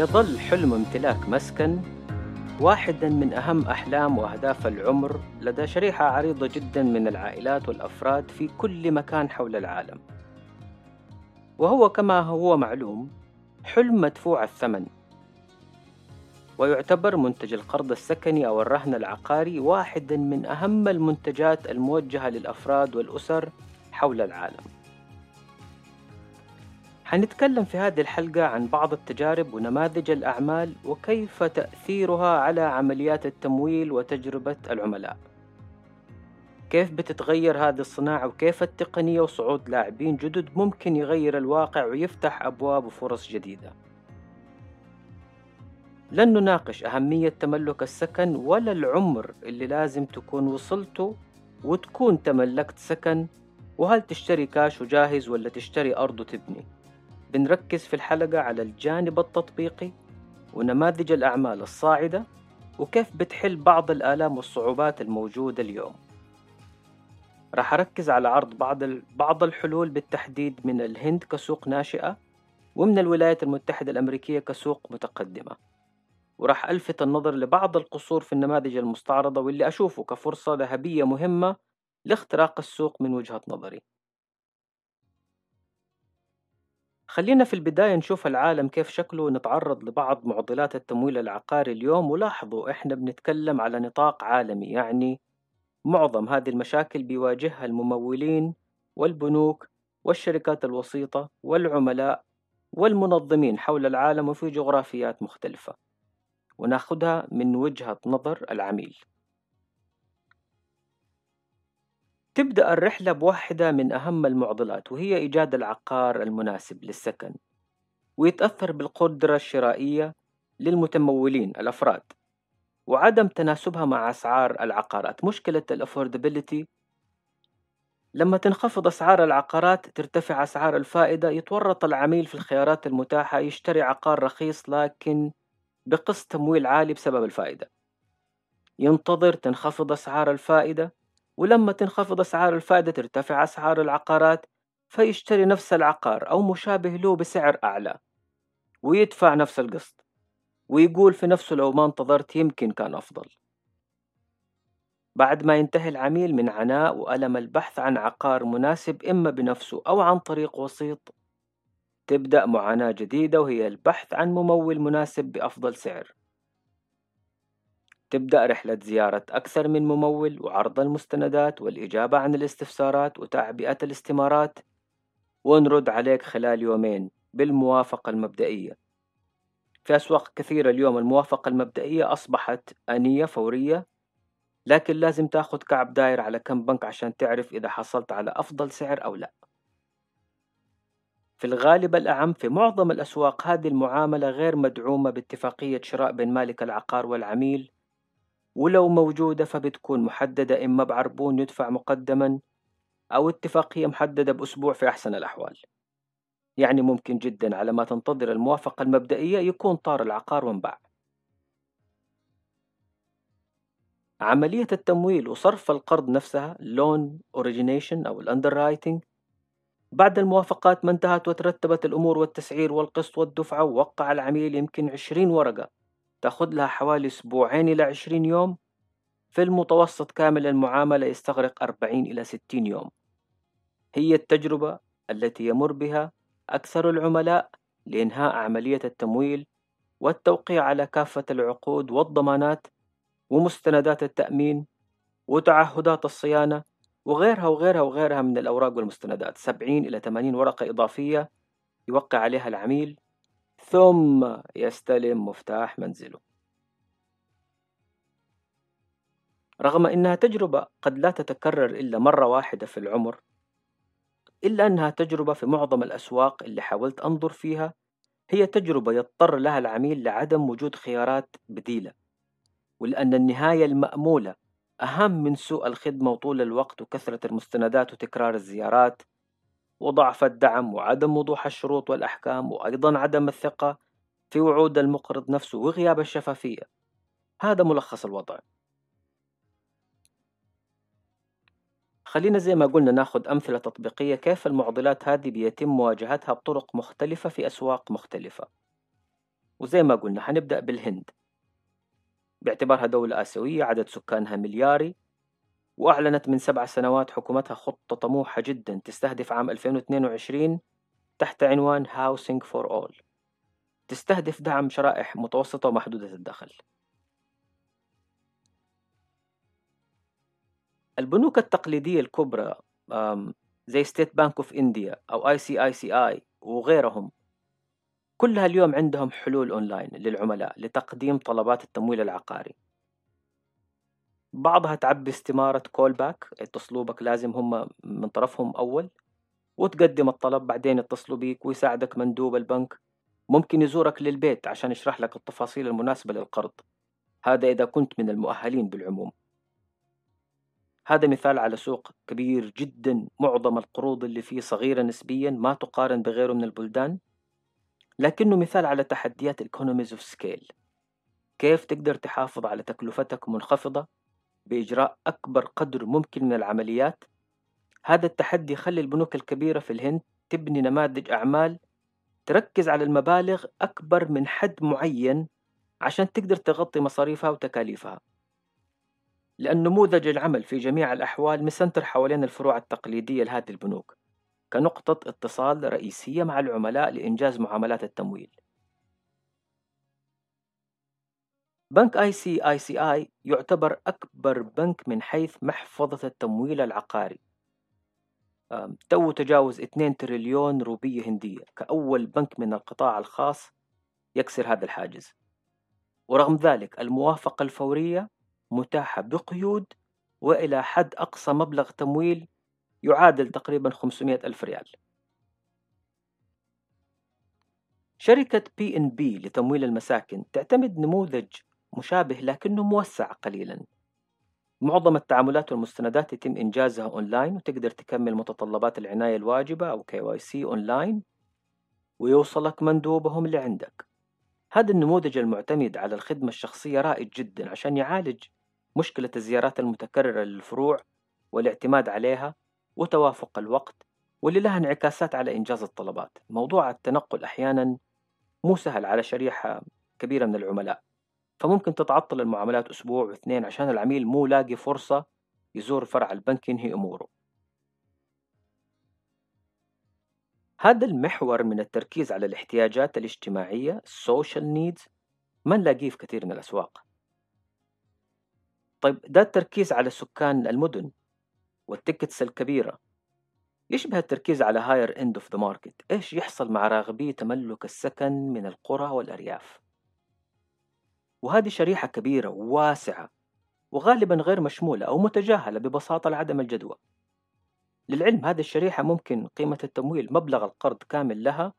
يظل حلم امتلاك مسكن واحدا من أهم أحلام وأهداف العمر لدى شريحة عريضة جدا من العائلات والأفراد في كل مكان حول العالم. وهو كما هو معلوم حلم مدفوع الثمن ويعتبر منتج القرض السكني أو الرهن العقاري واحدا من أهم المنتجات الموجهة للأفراد والأسر حول العالم. حنتكلم في هذه الحلقة عن بعض التجارب ونماذج الأعمال وكيف تأثيرها على عمليات التمويل وتجربة العملاء. كيف بتتغير هذه الصناعة وكيف التقنية وصعود لاعبين جدد ممكن يغير الواقع ويفتح أبواب وفرص جديدة. لن نناقش أهمية تملك السكن ولا العمر اللي لازم تكون وصلته وتكون تملكت سكن وهل تشتري كاش وجاهز ولا تشتري أرض وتبني بنركز في الحلقة على الجانب التطبيقي ونماذج الأعمال الصاعدة وكيف بتحل بعض الآلام والصعوبات الموجودة اليوم. راح أركز على عرض بعض بعض الحلول بالتحديد من الهند كسوق ناشئة ومن الولايات المتحدة الأمريكية كسوق متقدمة. وراح ألفت النظر لبعض القصور في النماذج المستعرضة واللي أشوفه كفرصة ذهبية مهمة لاختراق السوق من وجهة نظري. خلينا في البداية نشوف العالم كيف شكله ونتعرض لبعض معضلات التمويل العقاري اليوم. ولاحظوا إحنا بنتكلم على نطاق عالمي يعني معظم هذه المشاكل بيواجهها الممولين والبنوك والشركات الوسيطة والعملاء والمنظمين حول العالم وفي جغرافيات مختلفة. وناخدها من وجهة نظر العميل. تبدأ الرحلة بواحدة من أهم المعضلات وهي إيجاد العقار المناسب للسكن ويتأثر بالقدرة الشرائية للمتمولين الأفراد وعدم تناسبها مع أسعار العقارات. مشكلة الأفوردابيلتي لما تنخفض أسعار العقارات ترتفع أسعار الفائدة يتورط العميل في الخيارات المتاحة يشتري عقار رخيص لكن بقسط تمويل عالي بسبب الفائدة. ينتظر تنخفض أسعار الفائدة ولما تنخفض أسعار الفائدة ترتفع أسعار العقارات فيشتري نفس العقار أو مشابه له بسعر أعلى ويدفع نفس القسط ويقول في نفسه لو ما انتظرت يمكن كان أفضل. بعد ما ينتهي العميل من عناء وألم البحث عن عقار مناسب إما بنفسه أو عن طريق وسيط تبدأ معاناة جديدة وهي البحث عن ممول مناسب بأفضل سعر. تبدأ رحلة زيارة أكثر من ممول وعرض المستندات والإجابة عن الاستفسارات وتعبئة الاستمارات. ونرد عليك خلال يومين بالموافقة المبدئية. في أسواق كثيرة اليوم الموافقة المبدئية أصبحت آنية فورية لكن لازم تأخذ كعب داير على كم بنك عشان تعرف إذا حصلت على أفضل سعر أو لا. في الغالب الأعم في معظم الأسواق هذه المعاملة غير مدعومة باتفاقية شراء بين مالك العقار والعميل. ولو موجودة فبتكون محددة إما بعربون يدفع مقدما أو اتفاقية محددة بأسبوع في أحسن الأحوال. يعني ممكن جدا على ما تنتظر الموافقة المبدئية يكون طار العقار وانباع. عملية التمويل وصرف القرض نفسها loan origination أو ال underwriting بعد الموافقات ما انتهت وترتبت الأمور والتسعير والقسط والدفعة ووقع العميل يمكن عشرين ورقة. تاخذ لها حوالي أسبوعين إلى عشرين يوم. في المتوسط كامل المعاملة يستغرق أربعين إلى ستين يوم. هي التجربة التي يمر بها أكثر العملاء لإنهاء عملية التمويل والتوقيع على كافة العقود والضمانات ومستندات التأمين وتعهدات الصيانة وغيرها وغيرها وغيرها من الأوراق والمستندات. سبعين إلى ثمانين ورقة إضافية يوقع عليها العميل ثم يستلم مفتاح منزله. رغم أنها تجربة قد لا تتكرر إلا مرة واحدة في العمر إلا أنها تجربة في معظم الأسواق اللي حاولت أنظر فيها هي تجربة يضطر لها العميل لعدم وجود خيارات بديلة ولأن النهاية المأمولة أهم من سوء الخدمة وطول الوقت وكثرة المستندات وتكرار الزيارات وضعف الدعم وعدم وضوح الشروط والأحكام وأيضا عدم الثقة في وعود المقرض نفسه وغياب الشفافية. هذا ملخص الوضع. خلينا زي ما قلنا ناخذ أمثلة تطبيقية كيف المعضلات هذه بيتم مواجهتها بطرق مختلفة في أسواق مختلفة. وزي ما قلنا حنبدأ بالهند. باعتبارها دولة آسيوية عدد سكانها ملياري وأعلنت من سبع سنوات حكومتها خطة طموحة جدا تستهدف عام 2022 تحت عنوان Housing for All. تستهدف دعم شرائح متوسطة ومحدودة الدخل. البنوك التقليدية الكبرى زي ستيت بانك اوف انديا أو اي وغيرهم كلها اليوم عندهم حلول اونلاين للعملاء لتقديم طلبات التمويل العقاري. بعضها تعبي استمارة كول باك يتصلوا بك لازم هم من طرفهم أول وتقدم الطلب بعدين يتصلوا بيك ويساعدك مندوب البنك. ممكن يزورك للبيت عشان يشرح لك التفاصيل المناسبة للقرض. هذا إذا كنت من المؤهلين بالعموم. هذا مثال على سوق كبير جدا معظم القروض اللي فيه صغيرة نسبيا ما تقارن بغيره من البلدان. لكنه مثال على تحديات economies of scale. كيف تقدر تحافظ على تكلفتك منخفضة؟ بإجراء أكبر قدر ممكن من العمليات. هذا التحدي يخلي البنوك الكبيرة في الهند تبني نماذج أعمال تركز على المبالغ أكبر من حد معين عشان تقدر تغطي مصاريفها وتكاليفها. لأن نموذج العمل في جميع الأحوال مسنتر حوالين الفروع التقليدية لهذه البنوك كنقطة اتصال رئيسية مع العملاء لإنجاز معاملات التمويل. بنك آي سي آي سي آي يعتبر أكبر بنك من حيث محفظة التمويل العقاري. تو تجاوز 2 تريليون روبية هندية. كأول بنك من القطاع الخاص يكسر هذا الحاجز. ورغم ذلك الموافقة الفورية متاحة بقيود وإلى حد أقصى مبلغ تمويل يعادل تقريبا 500 ألف ريال. شركة بي إن بي لتمويل المساكن تعتمد نموذج مشابه لكنه موسع قليلا. معظم التعاملات والمستندات يتم إنجازها أونلاين وتقدر تكمل متطلبات العناية الواجبة أو KYC online ويوصلك مندوبهم إلى عندك. هذا النموذج المعتمد على الخدمة الشخصية رائد جدا عشان يعالج مشكلة الزيارات المتكررة للفروع والاعتماد عليها وتوافق الوقت واللي لها انعكاسات على إنجاز الطلبات. موضوع التنقل أحيانا مو سهل على شريحة كبيرة من العملاء. فممكن تتعطل المعاملات أسبوع واثنين عشان العميل مو لاقي فرصة يزور فرع البنك ينهي أموره. هذا المحور من التركيز على الاحتياجات الاجتماعية social needs ما نلاقيه في كثير من الأسواق. طيب ده التركيز على سكان المدن وال tickets الكبيرة. يشبه التركيز على higher end of the market إيش يحصل مع راغبي تملك السكن من القرى والأرياف؟ وهذه شريحة كبيرة وواسعة وغالبا غير مشمولة أو متجاهلة ببساطة لعدم الجدوى. للعلم هذه الشريحة ممكن قيمة التمويل مبلغ القرض كامل لها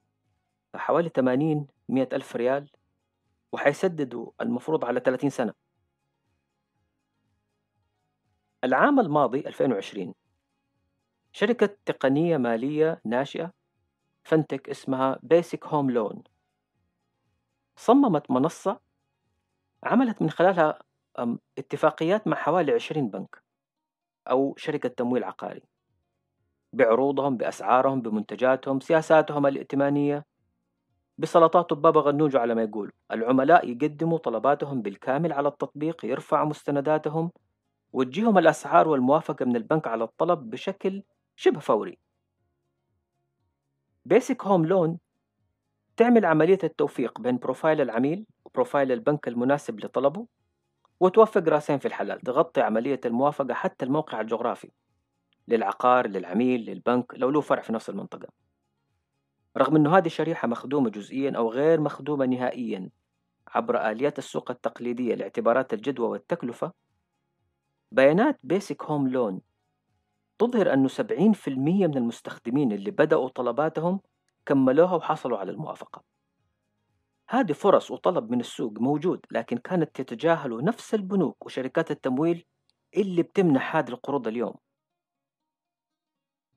حوالي 80 مئة ألف ريال وحيسددوا المفروض على 30 سنة. العام الماضي 2020 شركة تقنية مالية ناشئة فنتك اسمها بيسك هوم لون صممت منصة عملت من خلالها اتفاقيات مع حوالي 20 بنك أو شركة تمويل عقاري. بعروضهم بأسعارهم بمنتجاتهم سياساتهم الائتمانية. بسلطات بابا غنوج على ما يقول. العملاء يقدموا طلباتهم بالكامل على التطبيق يرفعوا مستنداتهم وتجيهم الأسعار والموافقة من البنك على الطلب بشكل شبه فوري. بيسك هوم لون تعمل عملية التوفيق بين profile العميل و profile البنك المناسب لطلبه وتوفق راسين في الحلال تغطي عملية الموافقة حتى الموقع الجغرافي للعقار للعميل للبنك لو له فرع في نفس المنطقة. رغم أنه هذه الشريحة مخدومة جزئيا أو غير مخدومة نهائيا عبر آليات السوق التقليدية لاعتبارات الجدوى والتكلفة بيانات بيسك هوم لون تظهر أنه 70% من المستخدمين اللي بدأوا طلباتهم كملوها وحصلوا على الموافقة. هذه فرص وطلب من السوق موجود لكن كانت تتجاهله نفس البنوك وشركات التمويل اللي بتمنح هذه القروض اليوم.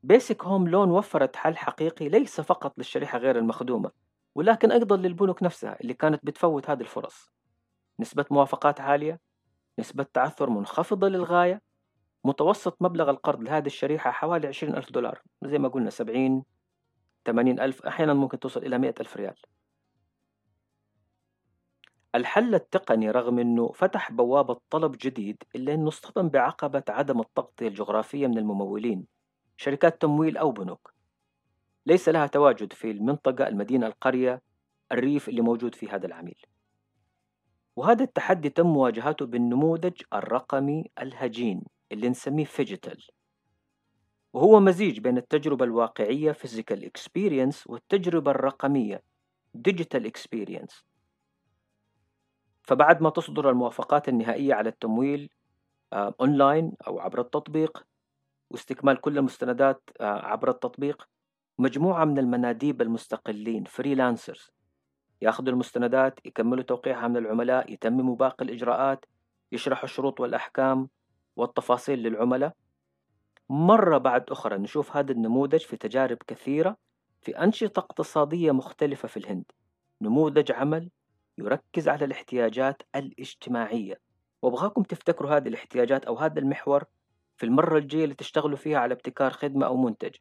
بيسك هوم لون وفرت حل حقيقي ليس فقط للشريحة غير المخدومة ولكن أيضا للبنوك نفسها اللي كانت بتفوت هذه الفرص. نسبة موافقات عالية نسبة تعثر منخفضة للغاية متوسط مبلغ القرض لهذه الشريحة حوالي عشرين ألف دولار زي ما قلنا سبعين ثمانين ألف أحيانا ممكن توصل إلى مئة ألف ريال. الحل التقني رغم أنه فتح بوابة طلب جديد إلا أنه اصطدم بعقبة عدم التغطية الجغرافية من الممولين. شركات تمويل أو بنوك. ليس لها تواجد في المنطقة المدينة القرية الريف اللي موجود في هذا العميل. وهذا التحدي تم مواجهته بالنموذج الرقمي الهجين اللي نسميه فيجيتال. وهو مزيج بين التجربة الواقعية physical experience والتجربة الرقمية digital experience فبعد ما تصدر الموافقات النهائية على التمويل أونلاين آه، أو عبر التطبيق واستكمال كل المستندات آه، عبر التطبيق مجموعة من المناديب المستقلين freelancers ياخذوا المستندات يكملوا توقيعها من العملاء يتمموا باقي الإجراءات يشرحوا الشروط والأحكام والتفاصيل للعملاء. مرة بعد أخرى نشوف هذا النموذج في تجارب كثيرة في أنشطة اقتصادية مختلفة في الهند. نموذج عمل يركز على الاحتياجات الاجتماعية. وأبغاكم تفتكروا هذه الاحتياجات أو هذا المحور في المرة الجاية اللي تشتغلوا فيها على ابتكار خدمة أو منتج.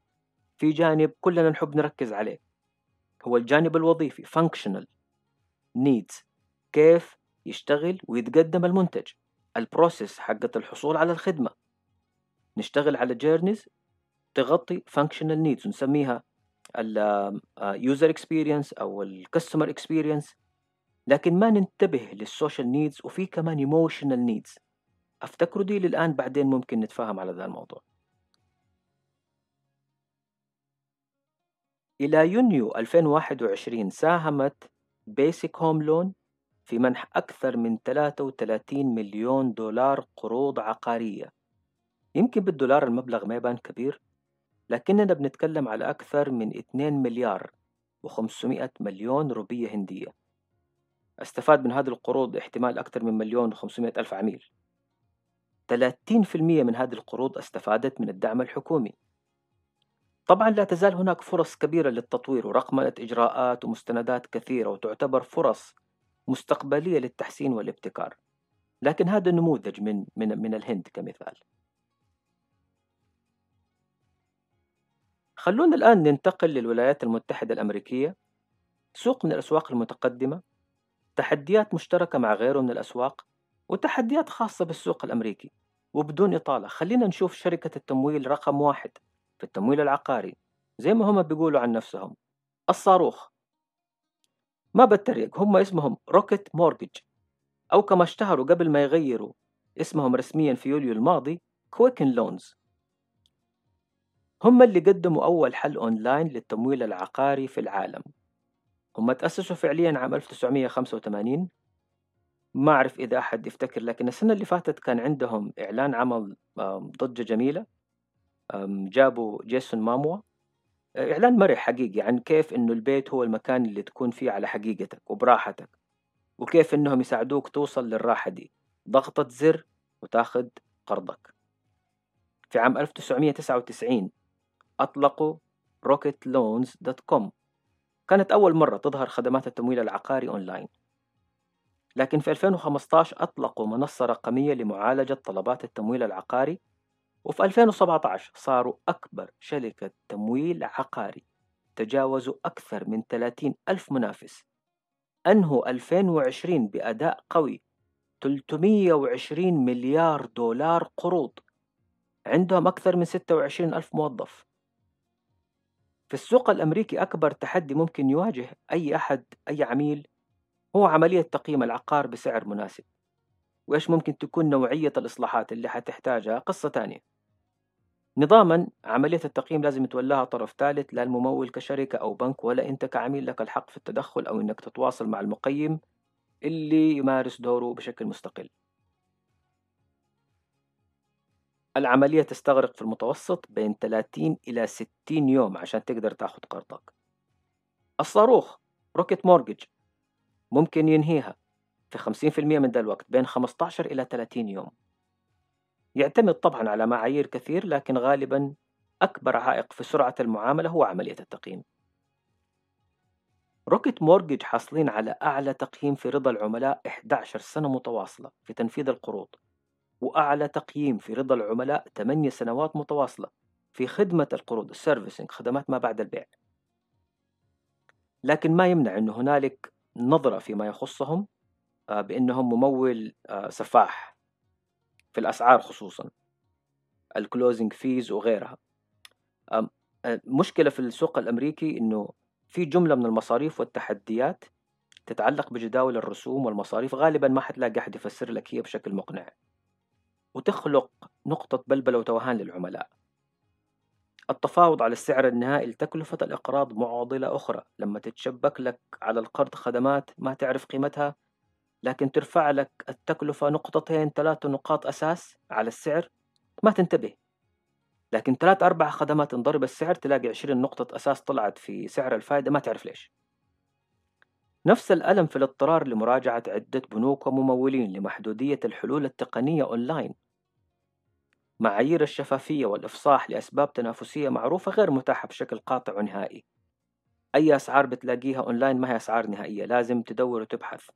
في جانب كلنا نحب نركز عليه. هو الجانب الوظيفي functional needs. كيف يشتغل ويتقدم المنتج. ال process حقة الحصول على الخدمة. نشتغل على journeys تغطي functional needs نسميها ال user experience أو ال customer experience. لكن ما ننتبه لل social needs وفي كمان emotional needs افتكروا دي للآن بعدين ممكن نتفاهم على ذا الموضوع. إلى يونيو 2021 ساهمت بيسك هوم لون في منح أكثر من 33 مليون دولار قروض عقارية. يمكن بالدولار المبلغ ما يبان كبير لكننا بنتكلم على أكثر من 2 مليار و500 مليون روبية هندية. أستفاد من هذه القروض احتمال أكثر من مليون و500 ألف عميل. 30% من هذه القروض استفادت من الدعم الحكومي. طبعا لا تزال هناك فرص كبيرة للتطوير ورقمنة إجراءات ومستندات كثيرة وتعتبر فرص مستقبلية للتحسين والابتكار. لكن هذا نموذج من من من الهند كمثال. خلونا الآن ننتقل للولايات المتحدة الأمريكية. سوق من الأسواق المتقدمة. تحديات مشتركة مع غيره من الأسواق وتحديات خاصة بالسوق الأمريكي. وبدون إطالة خلينا نشوف شركة التمويل رقم واحد في التمويل العقاري زي ما هم بيقولوا عن نفسهم. الصاروخ. ما بتريق هم اسمهم روكيت مورجج أو كما اشتهروا قبل ما يغيروا اسمهم رسميا في يوليو الماضي كويكن لونز هم اللي قدموا أول حل أونلاين للتمويل العقاري في العالم. هم تأسسوا فعليا عام 1985 ما أعرف إذا أحد يفتكر لكن السنة اللي فاتت كان عندهم إعلان عمل ضجة جميلة. جابوا جيسون ماموا. إعلان مرح حقيقي عن كيف إنه البيت هو المكان اللي تكون فيه على حقيقتك وبراحتك وكيف إنهم يساعدوك توصل للراحة دي. ضغطة زر وتاخد قرضك. في عام 1999 أطلقوا rocketloans.com كانت أول مرة تظهر خدمات التمويل العقاري أونلاين. لكن في 2015 أطلقوا منصة رقمية لمعالجة طلبات التمويل العقاري وفي 2017 صاروا أكبر شركة تمويل عقاري تجاوزوا أكثر من 30 ألف منافس. أنهوا 2020 بأداء قوي 320 مليار دولار قروض عندهم أكثر من 26 ألف موظف. في السوق الأمريكي أكبر تحدي ممكن يواجه أي أحد أي عميل هو عملية تقييم العقار بسعر مناسب. وإيش ممكن تكون نوعية الإصلاحات اللي حتحتاجها؟ قصة تانية. نظاما عملية التقييم لازم يتولاها طرف ثالث لا الممول كشركة أو بنك ولا أنت كعميل لك الحق في التدخل أو أنك تتواصل مع المقيم اللي يمارس دوره بشكل مستقل. العملية تستغرق في المتوسط بين 30 إلى 60 يوم عشان تقدر تاخد قرضك الصاروخ روكيت مورجج ممكن ينهيها في 50% من ذا الوقت بين 15 إلى 30 يوم. يعتمد طبعا على معايير كثير لكن غالبا أكبر عائق في سرعة المعاملة هو عملية التقييم. روكيت مورجج حاصلين على أعلى تقييم في رضا العملاء 11 سنة متواصلة في تنفيذ القروض. وأعلى تقييم في رضا العملاء 8 سنوات متواصلة في خدمة القروض ال servicing خدمات ما بعد البيع. لكن ما يمنع أن هنالك نظرة فيما يخصهم آه، بأنهم ممول آه، سفاح في الأسعار خصوصا ال closing fees وغيرها. المشكلة في السوق الأمريكي إنه في جملة من المصاريف والتحديات تتعلق بجداول الرسوم والمصاريف غالبا ما حتلاقي أحد يفسر لك هي بشكل مقنع. وتخلق نقطة بلبلة وتوهان للعملاء. التفاوض على السعر النهائي لتكلفة الإقراض معضلة أخرى. لما تتشبك لك على القرض خدمات ما تعرف قيمتها لكن ترفع لك التكلفة نقطتين ثلاثة نقاط أساس على السعر ما تنتبه. لكن ثلاث أربع خدمات انضرب السعر تلاقي عشرين نقطة أساس طلعت في سعر الفائدة ما تعرف ليش. نفس الألم في الاضطرار لمراجعة عدة بنوك وممولين لمحدودية الحلول التقنية أونلاين. معايير الشفافية والإفصاح لأسباب تنافسية معروفة غير متاحة بشكل قاطع ونهائي. أي أسعار بتلاقيها أونلاين ما هي أسعار نهائية لازم تدور وتبحث.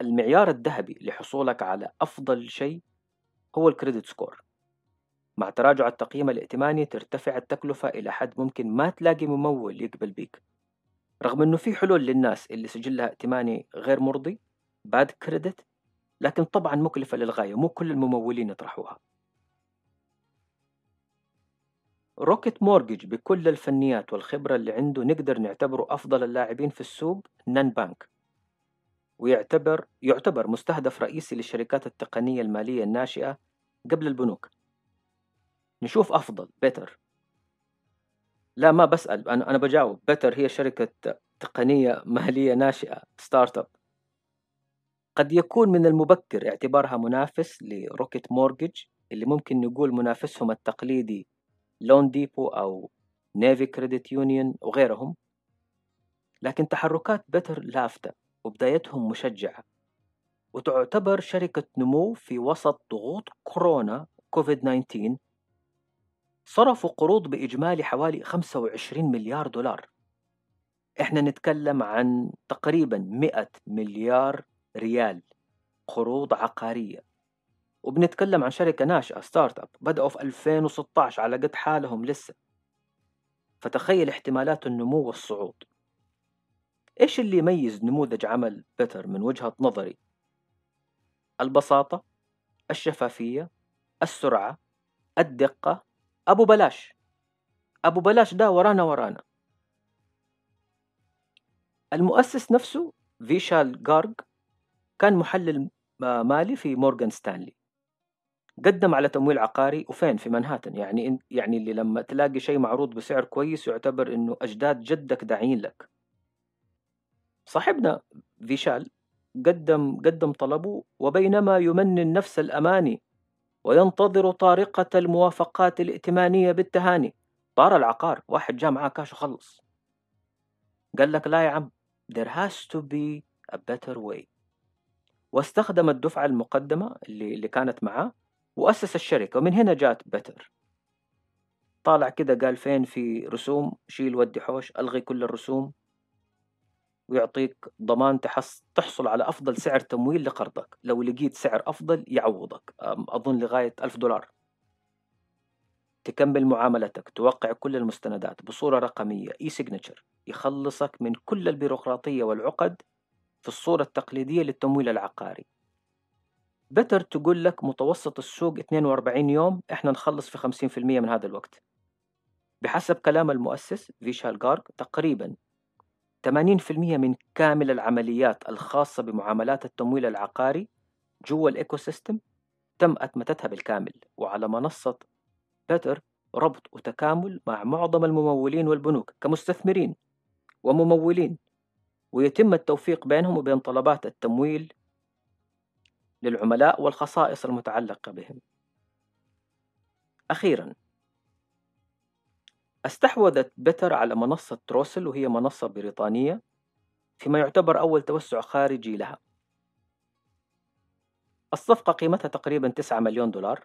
المعيار الذهبي لحصولك على أفضل شيء هو ال credit score. مع تراجع التقييم الائتماني ترتفع التكلفة إلى حد ممكن ما تلاقي ممول يقبل بيك. رغم أنه في حلول للناس اللي سجلها ائتماني غير مرضي bad credit لكن طبعا مكلفة للغاية مو كل الممولين يطرحوها. روكيت مورجج بكل الفنيات والخبرة اللي عنده نقدر نعتبره أفضل اللاعبين في السوق non-bank. ويعتبر يعتبر مستهدف رئيسي للشركات التقنية المالية الناشئة قبل البنوك. نشوف أفضل better. لا ما بسأل أنا أنا بجاوب. بيتر هي شركة تقنية مالية ناشئة startup. قد يكون من المبكر اعتبارها منافس لروكيت مورجج اللي ممكن نقول منافسهم التقليدي لون ديبو أو نيفي كريدت يونيون وغيرهم. لكن تحركات بتر لافتة وبدايتهم مشجعة وتعتبر شركة نمو في وسط ضغوط كورونا كوفيد 19 صرفوا قروض بإجمالي حوالي 25 مليار دولار. إحنا نتكلم عن تقريبا 100 مليار ريال قروض عقارية. وبنتكلم عن شركة ناشئة startup بدأوا في 2016 على قد حالهم لسه. فتخيل احتمالات النمو والصعود. إيش اللي يميز نموذج عمل بيتر من وجهة نظري؟ البساطة الشفافية السرعة الدقة. أبو بلاش. أبو بلاش ده ورانا ورانا. المؤسس نفسه فيشال جارج كان محلل مالي في مورغان ستانلي. قدم على تمويل عقاري وفين؟ في منهاتن يعني يعني اللي لما تلاقي شيء معروض بسعر كويس يعتبر إنه أجداد جدك داعين لك. صاحبنا فيشال قدم قدم طلبه وبينما يمنن نفس الأماني وينتظر طارقة الموافقات الائتمانية بالتهاني. طار العقار. واحد جاء معاه كاش وخلص. قال لك لا يا عم. There has to be a better way. واستخدم الدفعة المقدمة اللي, اللي كانت معاه وأسس الشركة ومن هنا جات بتر طالع كده قال فين في رسوم؟ شيل ودي حوش ألغي كل الرسوم. ويعطيك ضمان تحص تحصل على أفضل سعر تمويل لقرضك. لو لقيت سعر أفضل يعوضك أظن لغاية ألف دولار. تكمل معاملتك توقع كل المستندات بصورة رقمية اي سيجنتشر يخلصك من كل البيروقراطية والعقد في الصورة التقليدية للتمويل العقاري. بتر تقول لك متوسط السوق 42 يوم إحنا نخلص في 50% من هذا الوقت. بحسب كلام المؤسس فيشال جارك تقريبا 80% من كامل العمليات الخاصة بمعاملات التمويل العقاري جوا ال ecosystem تم أتمتتها بالكامل. وعلى منصة بتر ربط وتكامل مع معظم الممولين والبنوك كمستثمرين وممولين. ويتم التوفيق بينهم وبين طلبات التمويل للعملاء والخصائص المتعلقة بهم. أخيرا استحوذت بتر على منصة تروسل وهي منصة بريطانية فيما يعتبر أول توسع خارجي لها. الصفقة قيمتها تقريبا 9 مليون دولار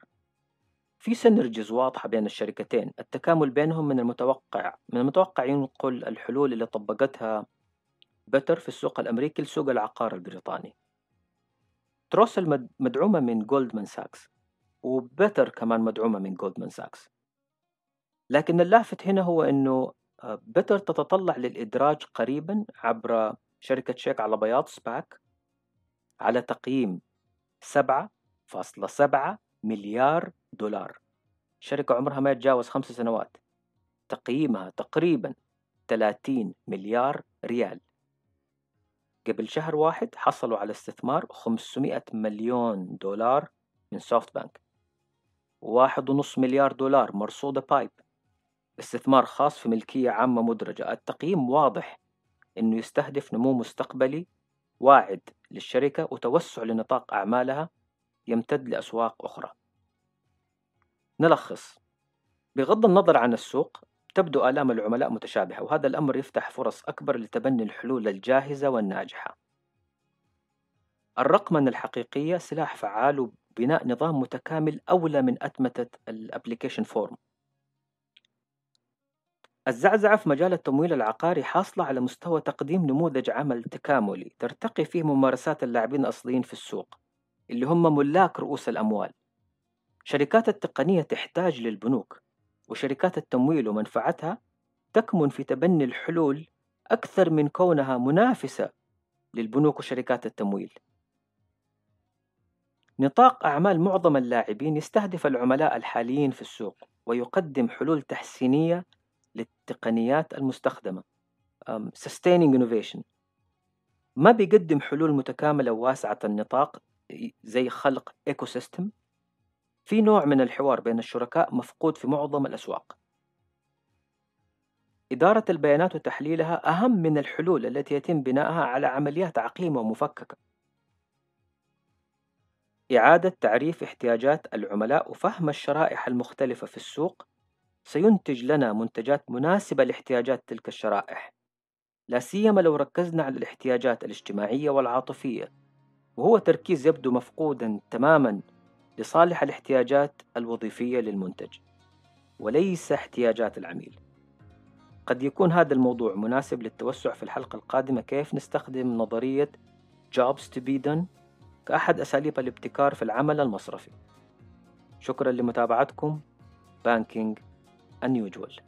في سينرجيز واضحة بين الشركتين التكامل بينهم من المتوقع من المتوقع ينقل الحلول اللي طبقتها بتر في السوق الأمريكي لسوق العقار البريطاني. Trussle مدعومة من Goldman Sachs و Better كمان مدعومة من Goldman Sachs. لكن اللافت هنا هو أنه Better تتطلع للإدراج قريبا عبر شركة شيك على بياض SPAC على تقييم سبعة فاصلة سبعة مليار دولار. شركة عمرها ما يتجاوز خمس سنوات. تقييمها تقريبا 30 مليار ريال. قبل شهر واحد حصلوا على استثمار 500 مليون دولار من SoftBank. واحد ونص مليار دولار مرصودة PIPE. استثمار خاص في ملكية عامة مدرجة. التقييم واضح أنه يستهدف نمو مستقبلي واعد للشركة وتوسع لنطاق أعمالها يمتد لأسواق أخرى. نلخص. بغض النظر عن السوق تبدو آلام العملاء متشابهة وهذا الأمر يفتح فرص أكبر لتبني الحلول الجاهزة والناجحة. الرقمنة الحقيقية سلاح فعال وبناء نظام متكامل أولى من أتمتة ال application form. الزعزعة في مجال التمويل العقاري حاصلة على مستوى تقديم نموذج عمل تكاملي ترتقي فيه ممارسات اللاعبين الأصليين في السوق اللي هم ملاك رؤوس الأموال. شركات التقنية تحتاج للبنوك. وشركات التمويل ومنفعتها تكمن في تبني الحلول أكثر من كونها منافسة للبنوك وشركات التمويل. نطاق أعمال معظم اللاعبين يستهدف العملاء الحاليين في السوق ويقدم حلول تحسينية للتقنيات المستخدمة. Sustaining Innovation. ما بيقدم حلول متكاملة وواسعة النطاق زي خلق ecosystem في نوع من الحوار بين الشركاء مفقود في معظم الأسواق. إدارة البيانات وتحليلها أهم من الحلول التي يتم بناءها على عمليات عقيمة ومفككة. إعادة تعريف احتياجات العملاء وفهم الشرائح المختلفة في السوق سينتج لنا منتجات مناسبة لاحتياجات تلك الشرائح لا سيما لو ركزنا على الاحتياجات الاجتماعية والعاطفية وهو تركيز يبدو مفقودا تماما لصالح الاحتياجات الوظيفية للمنتج وليس احتياجات العميل. قد يكون هذا الموضوع مناسب للتوسع في الحلقة القادمة كيف نستخدم نظرية Jobs to be done كأحد أساليب الابتكار في العمل المصرفي. شكرا لمتابعتكم. Banking Unusual